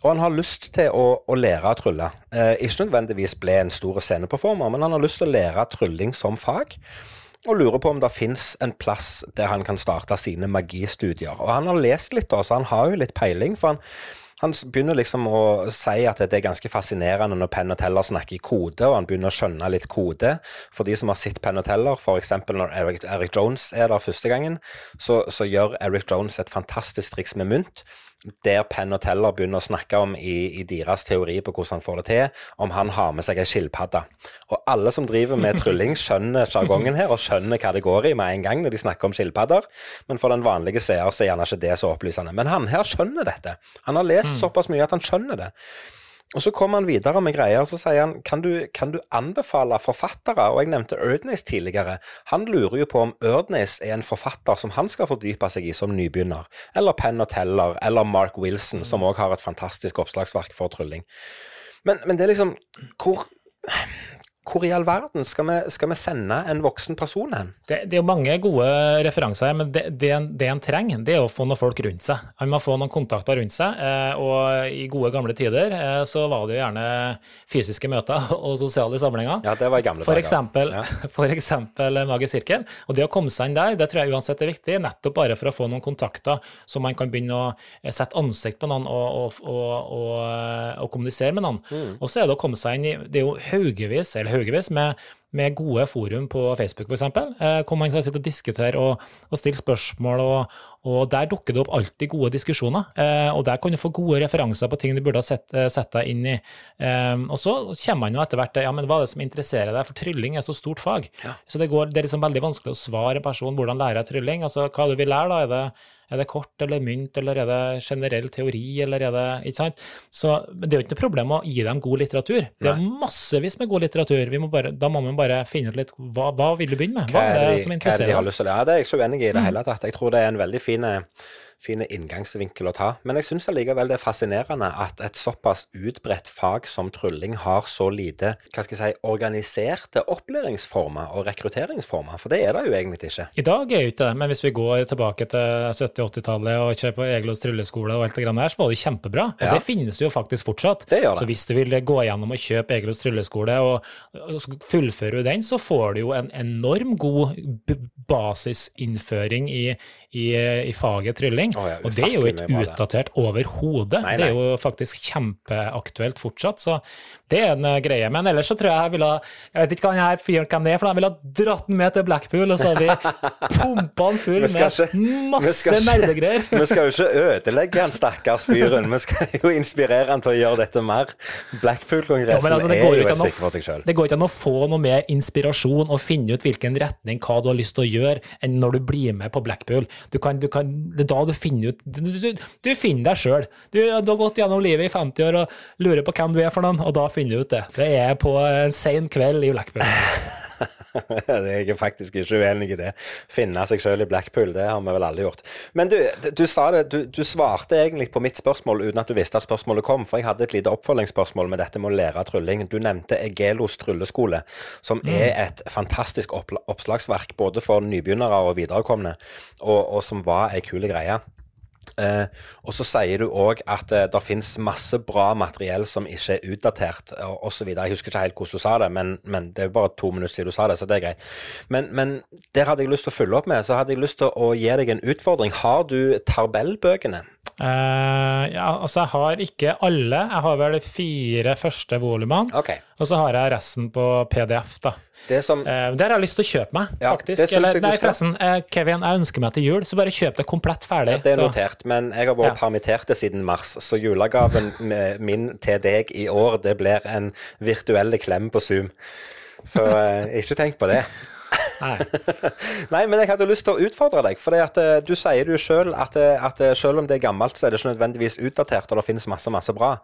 Og han har lyst til å, å lære å trylle. Eh, ikke nødvendigvis bli en stor sceneperformer, men han har lyst til å lære trylling som fag. Og lurer på om det fins en plass der han kan starte sine magistudier. Og han har lest litt, da, så han har jo litt peiling. For han, Han begynner liksom å si at det er ganske fascinerende når Penn og Teller snakker i kode, og han begynner å skjønne litt kode. For de som har sett Penn og Teller, f.eks. når Eric, Eric Jones er der første gangen, så, så gjør Eric Jones et fantastisk triks med mynt. Der Penn og Teller begynner å snakke om i, i deres teori på hvordan han får det til, om han har med seg ei skilpadde. Og alle som driver med [laughs] trylling, skjønner sjargongen her, og skjønner hva det går i med en gang når de snakker om skilpadder. Men for den vanlige seer så er gjerne ikke det så opplysende. Men han her skjønner dette. Han har lest såpass mye at han skjønner det. Og så kommer han videre med greier, og så sier han kan du, kan du anbefale forfattere? Og jeg nevnte Erdnase tidligere. Han lurer jo på om Erdnase er en forfatter som han skal fordype seg i som nybegynner. Eller Penn og Teller, eller Mark Wilson, som òg har et fantastisk oppslagsverk for trylling. Men, men det er liksom Hvor hvor i all verden skal vi, skal vi sende en voksen person hen? Det, det er jo mange gode referanser her, men det, det, en- det en trenger, det er å få noen folk rundt seg. Han må få noen kontakter rundt seg. eh, Og i gode gamle tider eh, så var det jo gjerne fysiske møter [laughs] og sosiale samlinger. Ja, det var i gamle For eksempel, Ja. [laughs] for eksempel Magisk sirkel. Og det å komme seg inn der, det tror jeg uansett er viktig, nettopp bare for å få noen kontakter, så man kan begynne å eh, sette ansikt på noen og, og, og, eh, og kommunisere med noen. Mm. Og så er det å komme seg inn i Det er jo haugevis, eller haugevis, med, med gode forum på Facebook, f.eks., eh, hvor man kan sitte og diskutere og, og stille spørsmål, og, og der dukker det opp alltid gode diskusjoner. Eh, og der kan du få gode referanser på ting du burde ha sett, eh, sett deg inn i. Eh, og så kommer man jo etter hvert til ja, men hva er det som interesserer deg, for trylling er så stort fag. Ja. Så det, går, det er liksom veldig vanskelig å svare en person hvordan lærer jeg trylling. Altså, hva du vil lære, da? Er det, er det kort eller mynt, eller er det generell teori, eller er det Ikke sant? Så det er jo ikke noe problem å gi dem god litteratur. Det er massevis med god litteratur. Vi må bare, da må man bare finne ut litt hva, hva vil du begynne med? Hva er det som interesserer deg? hva er det de har lyst til Ja. Det er jeg ikke uenig i i det hele tatt. Jeg tror det er en veldig fin fin inngangsvinkel å ta. Men jeg syns allikevel det er fascinerende at et såpass utbredt fag som trylling har så lite hva skal jeg si, organiserte opplæringsformer og rekrutteringsformer. For det er det jo egentlig ikke. I dag er jo ikke det, men hvis vi går tilbake til 70-80-tallet og kjøre på Eglos trylleskole og alt det grann der, så var det kjempebra. Og Ja. det finnes jo faktisk fortsatt. Det det. Så hvis du vil gå gjennom og kjøpe Eglos trylleskole og, og du den, så får du jo en enorm god basisinnføring i, i, i faget trylling. Oh, ja, og det er jo ikke utdatert overhodet. Det er jo faktisk kjempeaktuelt fortsatt. Så det er en eh, greie. Men ellers så tror jeg jeg ville Jeg vet ikke hva denne fyren hvem det er, for jeg ville ha dratt den med til Blackpool, og så hadde vi [laughs] pumpa den full med masse nerdegreier. Vi skal jo ikke ødelegge han stakkars fyren, vi skal jo inspirere han til å gjøre dette mer. Blackpool-kongressen ja, altså, er jo sikker et stykke for seg sjøl. Det går ikke an å få noe mer inspirasjon og finne ut hvilken retning, hva du har lyst til å gjøre, enn når du blir med på Blackpool. Du kan, du kan, det er da du finner ut Du, du, du finner deg sjøl. Du, du har gått gjennom livet i 50 år og lurer på hvem du er for noen, og da finner du ut det. Det er på en sen kveld i Blackpool. [laughs] [laughs] Jeg er faktisk ikke uenig i det. Finne seg sjøl i Blackpool, det har vi vel alle gjort. Men du, du, sa det, du, du svarte egentlig på mitt spørsmål uten at du visste at spørsmålet kom, for jeg hadde et lite oppfølgingsspørsmål med dette med å lære trylling. Du nevnte Egelos trylleskole, som er et fantastisk oppslagsverk både for nybegynnere og viderekomne, og, og som var ei kul greie. Eh, og så sier du òg at eh, det finnes masse bra materiell som ikke er utdatert, osv. Jeg husker ikke helt hvordan du sa det, men, men det er jo bare to minutter siden du sa det, så det er greit. Men, men der hadde jeg lyst til å følge opp med, så hadde jeg lyst til å gi deg en utfordring. Har du tabellbøkene? Eh, ja, altså, jeg har ikke alle. Jeg har vel de fire første volumene, Okay. og så har jeg resten på PDF, da. Det som Uh, der har jeg lyst til å kjøpe meg, Ja, faktisk. Eller, nei, forresten, uh, Kevin, jeg ønsker meg til jul, så bare kjøp det komplett ferdig. det er så- notert, men jeg har vært Ja. permittert siden mars, så julegaven med- min til deg i år, det blir en virtuell klem på Zoom. Så ikke tenk på det. Nei. [laughs] Nei, men jeg hadde lyst til å utfordre deg. For du sier jo sjøl at, eh, at eh, selv om det er gammelt, så er det ikke nødvendigvis utdatert, og det finnes masse, masse bra.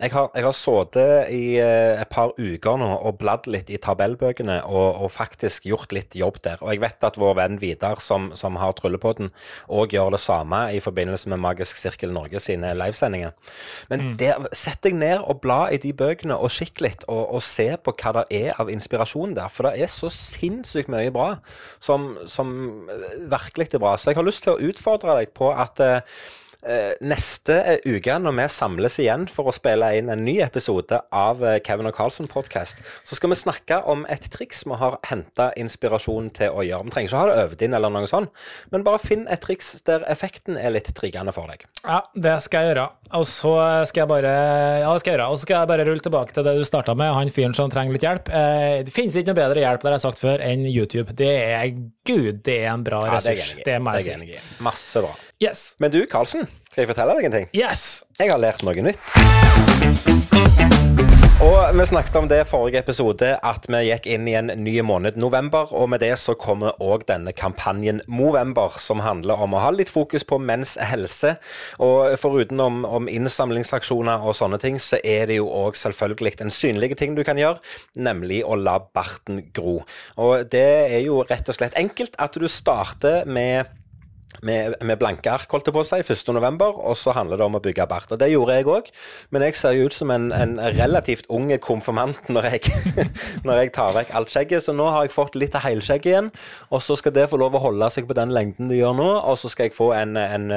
Jeg har, jeg har sittet i eh, et par uker nå og bladd litt i tabellbøkene og, og faktisk gjort litt jobb der. Og jeg vet at vår venn Vidar, som, som har Tryllepodden, òg gjør det samme i forbindelse med Magisk Sirkel Norge sine livesendinger. Men der, setter jeg ned og blar i de bøkene og kikker litt, og, og ser på hva det er av inspirasjon der. For det er så sinnssykt mye bra som, som eh, virkelig er bra. Så jeg har lyst til å utfordre deg på at eh, neste eh, uke, når vi samles igjen for å spille inn en ny episode av eh, Kevin og Carlsen-podkast, så skal vi snakke om et triks vi har henta inspirasjon til å gjøre. Vi trenger ikke ha det øvd inn eller noe sånt, men bare finn et triks der effekten er litt triggende for deg. Ja, det skal jeg gjøre. Og så skal jeg bare Ja, det skal jeg gjøre. Og så skal jeg bare rulle tilbake til det du starta med, han fyren som trenger litt hjelp. Eh, det finnes ikke noe bedre hjelp, det har jeg sagt før, enn YouTube. Det er Gud, det er en bra Ja, det er ressurs. det må er jeg si. Masse bra. Yes. Men du, Karlsen, skal jeg fortelle deg en ting? Yes. Jeg har lært noe nytt. Og vi snakket om det i forrige episode, at vi gikk inn i en ny måned, november. Og med det så kommer òg denne kampanjen Movember, som handler om å ha litt fokus på menns helse. Og foruten om, om innsamlingsaksjoner og sånne ting, så er det jo òg selvfølgelig en synlig ting du kan gjøre, nemlig å la barten gro. Og det er jo rett og slett enkelt at du starter med med, med blanke ark, holdt jeg på å si, 1. november, og så handler det om å bygge bart. Og det gjorde jeg òg, men jeg ser jo ut som en, en relativt ung konfirmant når jeg, [laughs] når jeg tar vekk alt skjegget, så nå har jeg fått litt av helskjegg igjen, og så skal det få lov å holde seg på den lengden det gjør nå, og så skal jeg få en, en,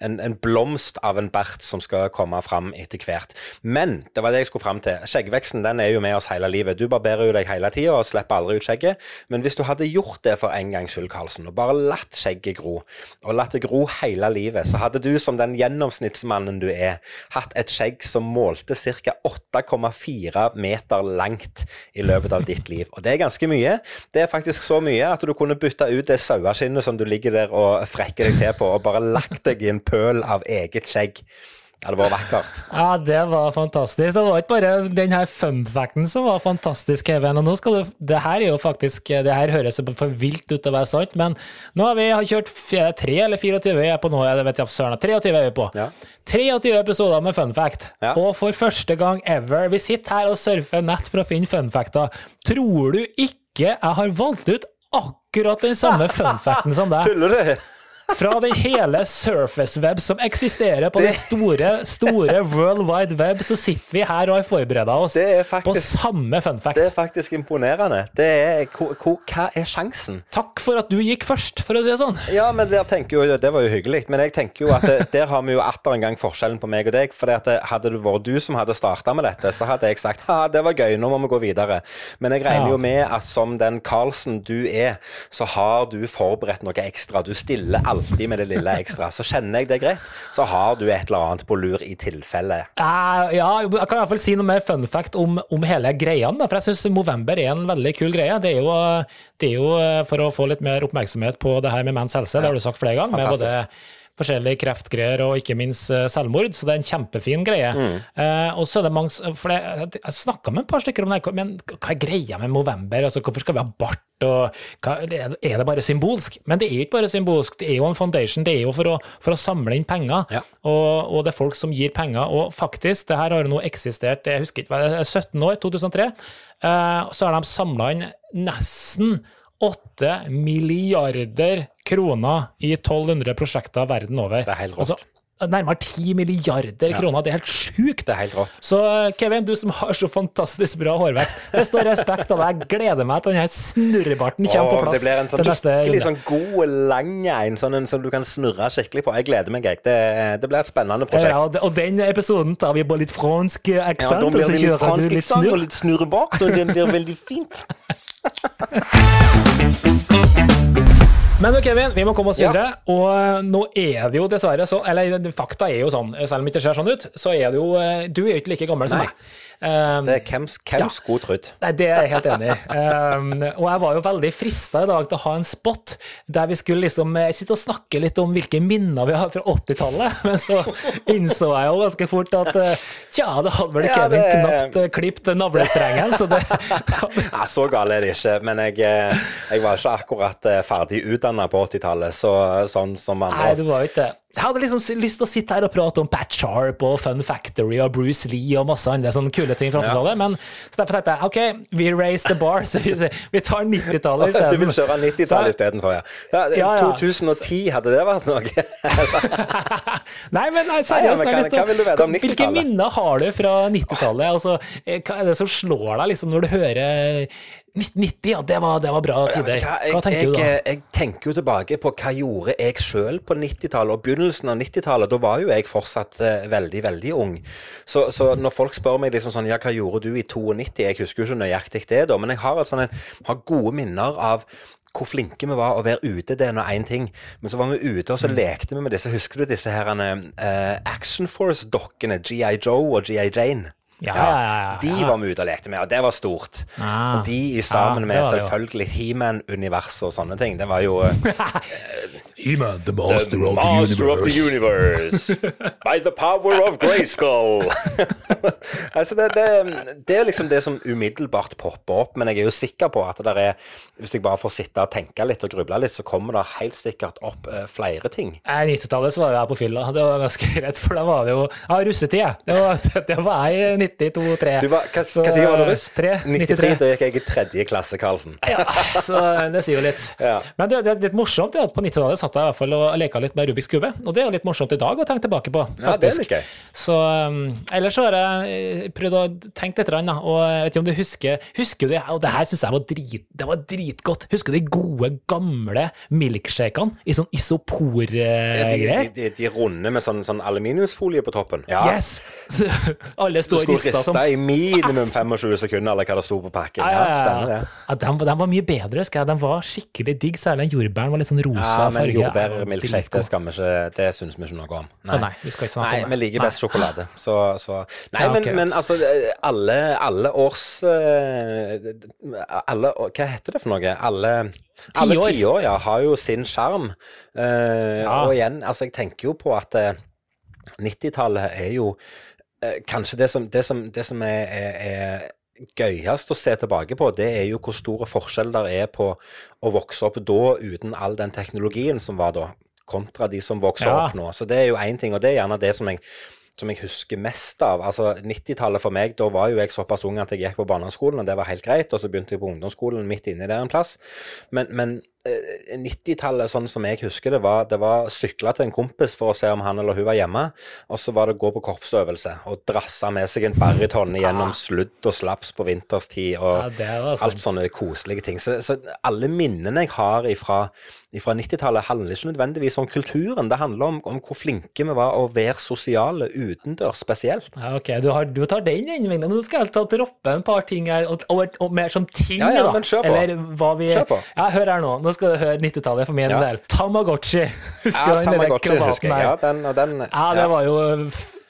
en blomst av en bart som skal komme fram etter hvert. Men det var det jeg skulle fram til. Skjeggveksten den er jo med oss hele livet. Du barberer jo deg hele tida og slipper aldri ut skjegget, men hvis du hadde gjort det for en gangs skyld, Karlsen, og bare latt skjegget gro, og latt det gro hele livet, så hadde du som den gjennomsnittsmannen du er, hatt et skjegg som målte ca. 8,4 meter langt i løpet av ditt liv. Og det er ganske mye. Det er faktisk så mye at du kunne bytta ut det saueskinnet som du ligger der og frekker deg til på, og bare lagt deg i en pøl av eget skjegg. Det var vakkert. Ja, det var fantastisk. Det var ikke bare den her funfacten som var fantastisk, Kevin. Og nå skal du Det her er jo faktisk Det her høres for vilt ut til å være sant, men nå har vi kjørt f- tre eller 24 jeg er på nå, jeg vet ikke, søren, 23 er vi på. Ja. 23 episoder med fun fact. Ja. Og for første gang ever Vi sitter her og surfer nett for å finne fun facter. Tror du ikke jeg har valgt ut akkurat den samme [laughs] fun facten som deg? Tuller du? Fra den hele surface web som eksisterer på det, store, store world wide web, så sitter vi her og har forberedt oss Det er på samme fun fact. Det er faktisk imponerende. Det er, hva er sjansen? Takk for at du gikk først, for å si det sånn. Ja, men der tenker jo, Det var jo hyggelig, men jeg tenker jo at det, der har vi jo atter en gang forskjellen på meg og deg. For hadde det vært du som hadde starta med dette, så hadde jeg sagt ha, det var gøy, nå må vi gå videre. Men jeg regner Ja. jo med at som den Carlsen du er, så har du forberedt noe ekstra. Du stiller alltid med det lille ekstra. Så kjenner jeg det greit, så har du et eller annet på lur i tilfelle. Uh, ja, jeg kan i hvert fall si noe mer fun fact om, om hele greia. For jeg syns Movember er en veldig kul greie. Det er, jo, det er jo eh, for å få litt mer oppmerksomhet på det her med menns helse, det har du sagt flere ganger. Med både. Forskjellige kreftgreier og ikke minst eh, selvmord, så det er en kjempefin greie. Eh, og så er det mange for det, Jeg snakka med et par stykker om det, men hva er greia med Movember? Altså, hvorfor skal vi ha bart? Og hva, er det bare symbolsk? Men det er jo ikke bare symbolsk, det er jo en foundation. Det er jo for å, for å samle inn penger. Ja. Og, og det er folk som gir penger. Og faktisk, det her har jo nå eksistert, jeg husker ikke, er 17 år, 2003. eh, så har de samla inn nesten 8 milliarder kroner i 1200 prosjekter verden over. Det er helt rått. Altså, nærmere 10 milliarder kroner. Det er helt sjukt. Det er helt rått. Så Kevin, du som har så fantastisk bra hårvekst, det står respekt av deg. Gleder meg til denne snurrebarten kommer på plass det blir en sånn skikkelig sånn god, lang en, sånn en som du kan snurre skikkelig på. Jeg gleder meg, jeg. Det, det blir et spennende prosjekt. Ja, og og den episoden tar vi på litt fransk Ja, da blir det litt fransk eksang og litt snurrebart, og det blir veldig fint. [laughs] Men Kevin, vi må komme oss Ja. videre. Og nå er det jo dessverre så Eller fakta er jo sånn, selv om det ikke ser sånn ut, så er det jo eh, Du er jo ikke like gammel som meg. Um, Det er hvem, hvem Ja. skulle trodd? Det er jeg helt enig i. Um, og jeg var jo veldig frista i dag til å ha en spot der vi skulle liksom eh, sitte og snakke litt om hvilke minner vi har fra 80-tallet, [laughs] men så innså jeg jo ganske fort at eh, tja, det hadde vel Ja, Kevin det- knapt uh, klippet navlestrengen, så det [laughs] Ja, så gal er det ikke, men jeg, eh, jeg var ikke akkurat ferdig ferdig utdanna på 80-tallet, så, sånn som Nei, andre. det var ikke det. Jeg hadde liksom lyst til å sitte her og prate om Pat Sharp og Fun Factory og Bruce Lee og masse andre sånne kule ting fra 80-tallet, men så derfor tenkte jeg OK, vi raise the bar, [laughs] så vi, vi tar 90-tallet [laughs] Du vil kjøre 90-tallet istedenfor, ja. ja. Ja, ja. 2010, hadde det vært noe? [laughs] Nei, men nei, Nei, seriøst. men hva- hva vil du vite om Hvilke 90-tallet? minner har du fra 90-tallet? Altså, eh, hva er det som slår deg liksom, når du hører 1990, ja, det var, det var bra tider. hva, tenker jeg, du da? jeg, jeg tenker jo tilbake på hva gjorde jeg sjøl på 90-tallet og begynnelsen av 90-tallet. Da var jo jeg fortsatt eh, veldig, veldig ung. Så, så når folk spør meg liksom sånn Ja, hva gjorde du i 92? Jeg husker jo ikke nøyaktig det, da, men jeg har, altså en, har gode minner av hvor flinke vi var å være ute, det er nå én ting. Men så var vi ute, og Mm. så lekte vi med disse. Husker du disse her uh, Action Force-dokkene? GI Joe og GI Jane? Ja, ja, ja, ja, De ja. var vi ute og lekte med, og det var stort. Ah. Og de i sammen Ja, med selvfølgelig He-Man-universet og sånne ting. Det var jo [laughs] eh, He-Man, the The Master of the Universe. [laughs] By the power of Grayskull. [laughs] altså det, det, det er liksom det som umiddelbart popper opp, men jeg er jo sikker på at det er Hvis jeg bare får sitte og tenke litt og gruble litt, så kommer det helt sikkert opp uh, flere ting. I 90-tallet så var jeg på fylla. Det var ganske greit, for da var det jo Ja, russetid, jeg. Det var, det var jeg i 92-3. Du var, hva, hva tid var du russ? 3, 93. 93. Da gikk jeg i tredje klasse, Karlsen. Ja, så det sier jo litt. Ja. Men det, det er litt morsomt det at på 90-tallet satt jeg i hvert fall og leka litt med Rubiks kube. Og det er jo litt morsomt i dag å tenke tilbake på, Ja, det faktisk. gøy. Så um, ellers så har jeg eh, prøvd å tenke litt, da, og jeg vet ikke om du husker Husker du, og det her syns jeg var, drit, det var dritgodt, husker du de gode, gamle milkshakene i sånn De, de, de, de runde med sånn, sånn aluminiumsfolie på toppen. Ja. Yes! [laughs] Så, alle står skulle rista som i minimum 25 sekunder, eller hva det sto på pakken. Ja, Ja, ja, ja. stemmer det. Ja, de, de var mye bedre, husker jeg. Den var skikkelig digg, særlig den jordbæren var litt sånn rosa Ja, men jordbærmilkshake, det, skal vi ikke, det syns vi ikke noe om. Nei, nei, vi skal ikke snakke Nei, om det. vi liker Nei. best sjokolade. Så, så Nei, Ja, men, ok, men altså, alle, alle års eh, Alle Hva heter det for noe? Alle alle Tiår. ja, har jo sin sjarm. Uh, Ja. Og igjen, altså, jeg tenker jo på at eh, 90-tallet er jo eh, kanskje det som, det som, det som er, er, er gøyest å se tilbake på, det er jo hvor store forskjeller det er på å vokse opp da uten all den teknologien som var da, kontra de som vokser Ja. opp nå. Så det er jo én ting, og det er gjerne det som jeg som jeg husker mest av. Altså 90-tallet for meg, da var jo jeg såpass ung at jeg gikk på barneskolen, og det var helt greit. Og så begynte jeg på ungdomsskolen midt inni der en plass. Men, men eh, 90-tallet, sånn som jeg husker det, var det var sykle til en kompis for å se om han eller hun var hjemme. Og så var det å gå på korpsøvelse og drasse med seg en baryton gjennom sludd og slaps på vinterstid. og Ja, sant. Alt sånne koselige ting. Så, så alle minnene jeg har ifra, ifra 90-tallet, handler ikke nødvendigvis om kulturen. Det handler om, om hvor flinke vi var å være sosiale utendørs spesielt. Ja, ok, du, har, du tar den innvendingen. Nå skal jeg ta droppe en par ting her, og, og, og mer som ting, Ja, ja, da. men kjør på. Eller hva vi Kjør på. Ja, hør her nå. Nå skal du høre 90-tallet for min Ja. del. Tamagotchi. [laughs] Husker Ja, du den Tamagotchi kravaten husker jeg. Ja, den, og den, Ja, det var jo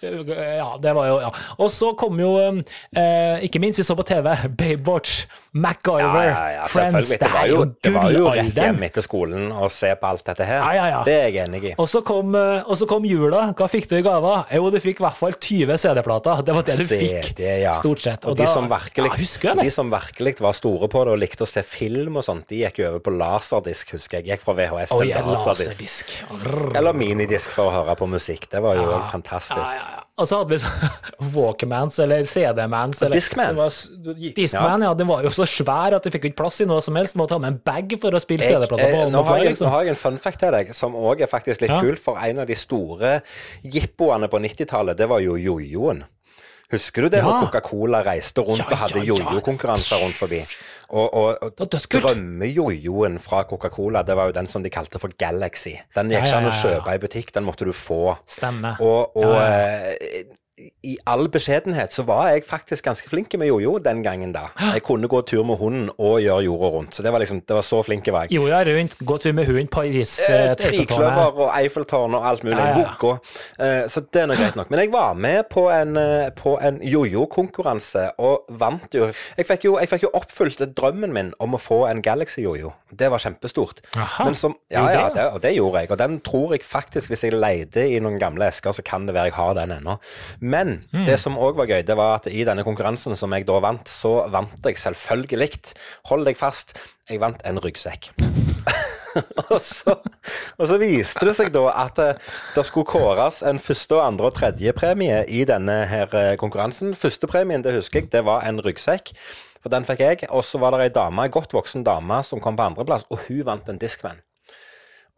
Ja, det var jo Ja. Og så kom jo eh, Ikke minst, vi så på TV, [laughs] Babewatch, MacGyver, ja, ja, ja, Friends. Det var jo, det var jo rett hjem etter skolen å se på alt dette her. Det er jeg enig i. Og så, kom, eh, og så kom jula. Hva fikk du i gava? Jo, du fikk i hvert fall 20 CD-plater. Det var det du fikk, stort sett. Og, de, da- som virkelig, de som virkelig var store på det og likte å se film og sånt, de gikk jo over på laserdisk, husker jeg. Gikk fra VHS til en laserdisk. laserdisk. Eller minidisk for å høre på musikk. Det var jo fantastisk. Ja, ja, ja. Og så hadde vi sånn Walkmans eller CD-mans. eller- Discman. det var Discman, ja. Den var jo så svær at du fikk ikke plass i noe som helst. Du måtte ha med en bag for å spille CD-plater på. nå, har jeg, liksom. nå har jeg en fun fact til deg, som òg er faktisk litt Ja. kult. For en av de store jippoene på 90-tallet, det var jo jojoen. Husker du det Ja. Coca-Cola reiste rundt Ja, og hadde ja, jojo-konkurranser rundt forbi? Og, og, og drømmejojoen fra Coca-Cola, det var jo den som de kalte for Galaxy. Den gikk ikke an å kjøpe i butikk, den måtte du få. Stemmer. Og, og eh, i all beskjedenhet så var jeg faktisk ganske flink med jojo den gangen da. Jeg kunne gå tur med hunden og gjøre jorda rundt. Så det var liksom, det var så flink jeg var. Jorda rundt. Gå tur med hunden, Paris, Eh, eh, Trikløver og Eiffeltårn og alt mulig. Ja, ja, Vugga. Eh, så det er nå greit nok. Men jeg var med på en, eh, på en jojo-konkurranse og vant jo. Jeg fikk jo, jeg fikk jo oppfylt drømmen min om å få en Galaxy-jojo. Det var kjempestort. Aha. Men som, ja, ja, det, og det gjorde jeg. Og den tror jeg faktisk, hvis jeg leide i noen gamle esker, så kan det være jeg har den ennå. Men mm. det som òg var gøy, det var at i denne konkurransen som jeg da vant, så vant jeg selvfølgelig, hold deg fast, jeg vant en ryggsekk. [laughs] og, så, og så viste det seg da at eh, det skulle kåres en første, og andre og tredje premie i denne her eh, konkurransen. Førstepremien, det husker jeg, det var en ryggsekk. For den fikk jeg. Og så var det ei dame, ei godt voksen dame som kom på andreplass, og hun vant en Discman.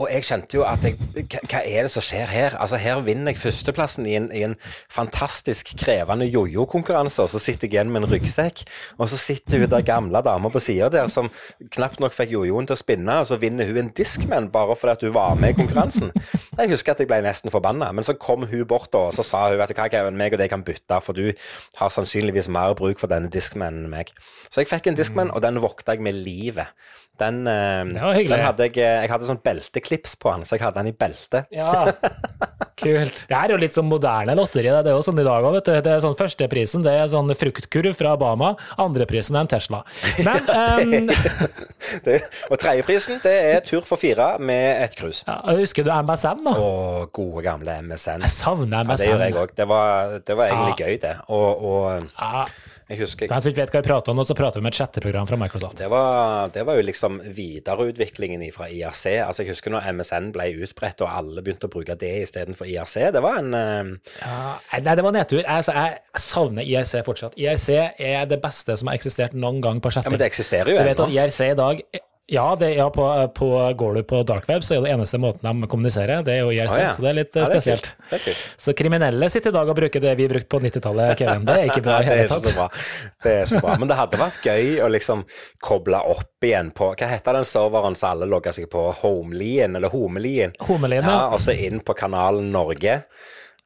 Og jeg kjente jo at jeg, hva, er det som skjer her? Altså Her vinner jeg førsteplassen i en, i en fantastisk krevende jojo-konkurranse, og så sitter jeg igjen med en ryggsekk. Og så sitter hun der gamle dama på sida der som knapt nok fikk jojoen til å spinne, og så vinner hun en Discman bare fordi at hun var med i konkurransen. Jeg husker at jeg ble nesten forbanna, men så kom hun bort da, og så sa hun vet du hva, Kevin, meg og deg kan bytte, for du har sannsynligvis mer bruk for denne Discmanen enn meg. Så jeg fikk en Discman, og den vokta jeg med livet. Den, eh, den hadde jeg, jeg hadde sånn belteklips på den, så jeg hadde den i beltet. Ja, [laughs] kult. Det er jo litt sånn moderne lotteri. Det Det er jo sånn i dag òg, vet du. Det er sånn Førsteprisen det er sånn fruktkurv fra Bama. Andreprisen er en Tesla. Men ja, [laughs] Det, [laughs] og tredjeprisen det er tur for fire med et cruise. ja, husker du MSN, da? Å, gode gamle MSN. Jeg savner MSN. Ja, det gjør jeg òg. Det, var- det var egentlig Ja. gøy, det. Og, og Ja, jeg husker ikke. den som ikke vet hva vi prater om og så prater vi om et chatteprogram fra Microsoft. det var, det var jo liksom videreutviklingen fra IRC. Altså Jeg husker når MSN ble utbredt og alle begynte å bruke det istedenfor IRC. Det var en uh... Ja, nei, det var nedtur. Jeg, altså, jeg savner IRC fortsatt. IRC er det beste som har eksistert noen gang på Ja, men det eksisterer jo Du vet ennå. at IRC i dag ja, det, ja på, på, går du på dark web, så er det eneste måten de kommuniserer, det er jo IRC. ah, ja. Så det er litt eh, Ja, det er spesielt. kult. Er kult. Så kriminelle sitter i dag og bruker det vi brukte på 90-tallet, Kevin. Det er ikke bra i [laughs] hele tatt. Det er så bra. Men det hadde vært gøy å liksom koble opp igjen på Hva heter den serveren som alle logger seg på? Homelien, eller Homelien? Homelien, Ja, og så inn på kanalen Norge.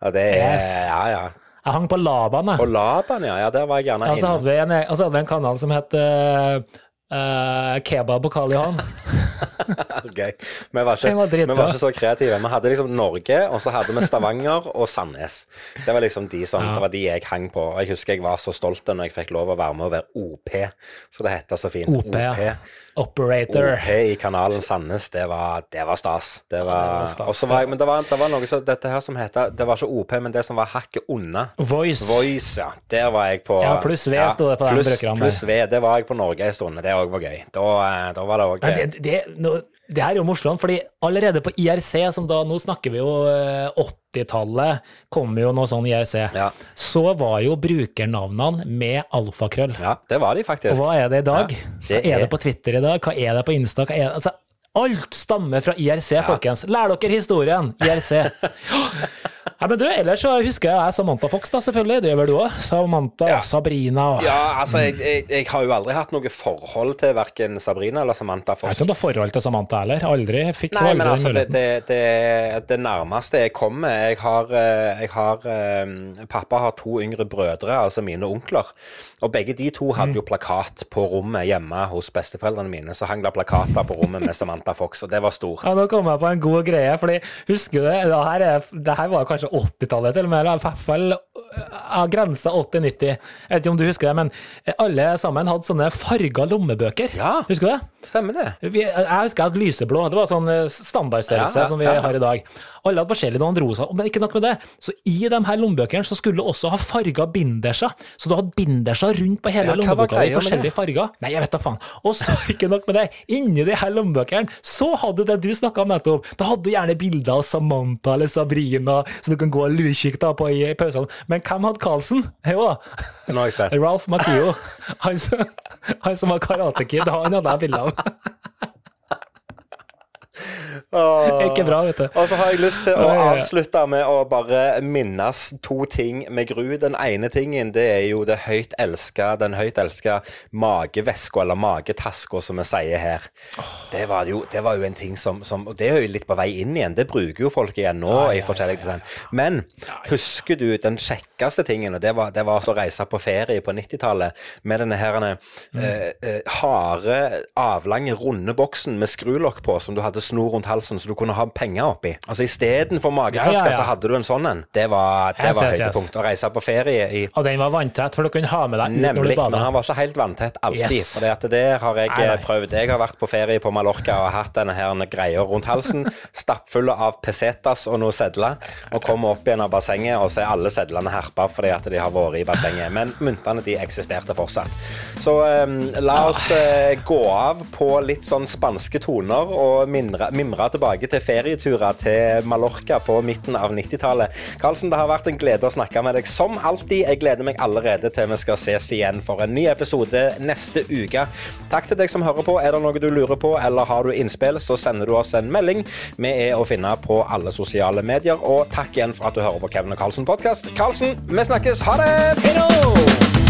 Og det er Yes. Ja, ja. Jeg hang på Laban, jeg. På Laban, ja. ja. Der var jeg gjerne Ja, så inne. hadde vi en, og så hadde vi en kanal som het eh, eh, Kebab og Karl Johan. [laughs] Gøy. Vi var, ikke, var vi var ikke så kreative. Vi hadde liksom Norge, og så hadde vi Stavanger og Sandnes. Det var liksom de som, Ja. det var de jeg hang på. Og jeg husker jeg var så stolt når jeg fikk lov å være med og være OP, så det heter så fint. OP, ja. Operator. OP i kanalen Sandnes, det var, det var stas. Det var, det var var jeg, men det var, det var noe så, dette her som heter Det var ikke OP, men det som var hakket unna. Voice. Voice, ja. Der var jeg på Ja, pluss V sto det på den brukeren. Pluss V, det var jeg på Norge en stund. Det òg var gøy. Da, eh, da var det òg det, det, nå- det her er jo morsomt, fordi allerede på IRC, som da nå snakker vi jo eh, 80-tallet, kom jo noe sånn IRC, Ja. så var jo brukernavnene med alfakrøll. Ja, det var de faktisk. Og hva er det i dag? Ja, hva det er er- det på Twitter i dag? Hva er det på Insta? Hva er det? Altså, alt stammer fra IRC, folkens. Lær dere historien! IRC. [laughs] Ja, men du, ellers så husker jeg Samantha Fox, da, selvfølgelig. Det gjør vel du òg? Samantha, Ja. Sabrina og Ja, altså, jeg, jeg, jeg har jo aldri hatt noe forhold til verken Sabrina eller Samantha Fox. Jeg vet ikke om du har forhold til Samantha heller. Aldri. Fikk Nei, aldri men altså, det, det, det, det nærmeste jeg kommer Jeg har, eh, jeg har um, Pappa har to yngre brødre, altså mine onkler. Og begge de to hadde jo plakat på rommet hjemme hos besteforeldrene mine. Så hang det plakater på rommet med Samantha Fox, og det var stort. Ja, Nå kom jeg på en god greie, fordi husker du det? Det her, er, det her var kanskje 80-tallet til og med, eller i hvert fall av grensa 80-90. Jeg vet ikke om du husker det, men alle sammen hadde sånne farga lommebøker. Ja. Husker du det? Stemmer det? Vi, jeg husker jeg hadde lyseblå, det var sånn eh, standardstørrelse Ja, ja, som vi har i dag. Alle hadde forskjellige noen rosa, men ikke nok med det. Så i de her lommebøkene så skulle du også ha farga binderser. Så du hadde binderser rundt på hele Ja, lommeboka i forskjellige farger. Nei, jeg vet da faen. Og så, [laughs] ikke nok med det, inni de her lommebøkene så hadde det du snakka om nettopp. Da hadde du gjerne bilder av Samantha eller Sabrina, så du kan gå og lurkikke på i, i pausene. Men hvem hadde Carlsen? [laughs] Jo da. Ralph Macchio. Han som, han som var Karate Kid, han hadde jeg bilde av. [laughs] Ikke bra, vet du. Og så har jeg lyst til å avslutte med å bare minnes to ting med gru. Den ene tingen det er jo det høyt elska, den høyt elska mageveska, eller magetaska, som vi sier her. Det, var jo, det var jo en ting som, som Og det er jo litt på vei inn igjen. Det bruker jo folk igjen nå i forskjellige design. Men husker du den kjekkeste tingen? og Det var, det var å reise på ferie på 90-tallet med denne her Mm. eh, eh, harde, avlange, runde boksen med skrulokk på, som du hadde snor rundt halsen, så du kunne ha penger oppi. Altså Istedenfor magetaske, Ja, ja, ja. så hadde du en sånn en. Det var, det Yes, var yes, yes. Å reise på ferie i Og den var vanntett, for du kunne ha med deg ut Nemlig, men han var ikke helt vanntett alltid. Yes. For det det har jeg Nei, nei. eh, prøvd. Jeg har vært på ferie på Mallorca og hatt denne her greia rundt halsen, [laughs] stappfulle av pesetas og noen sedler, og kommer opp igjen av bassenget, og så er alle sedlene herpa fordi at de har vært i bassenget. Men myntene de eksisterte fortsatt. Så um, la oss uh, gå av på litt sånn spanske toner og mimre, mimre tilbake til ferieturer til Mallorca på midten av 90-tallet. Karlsen, det har vært en glede å snakke med deg som alltid. Jeg gleder meg allerede til vi skal ses igjen for en ny episode neste uke. Takk til deg som hører på. Er det noe du lurer på, eller har du innspill, så sender du oss en melding. Vi er å finne på alle sosiale medier. Og takk igjen for at du hører på Kevin og Karlsen podkast. Karlsen, vi snakkes. Ha det! Hei!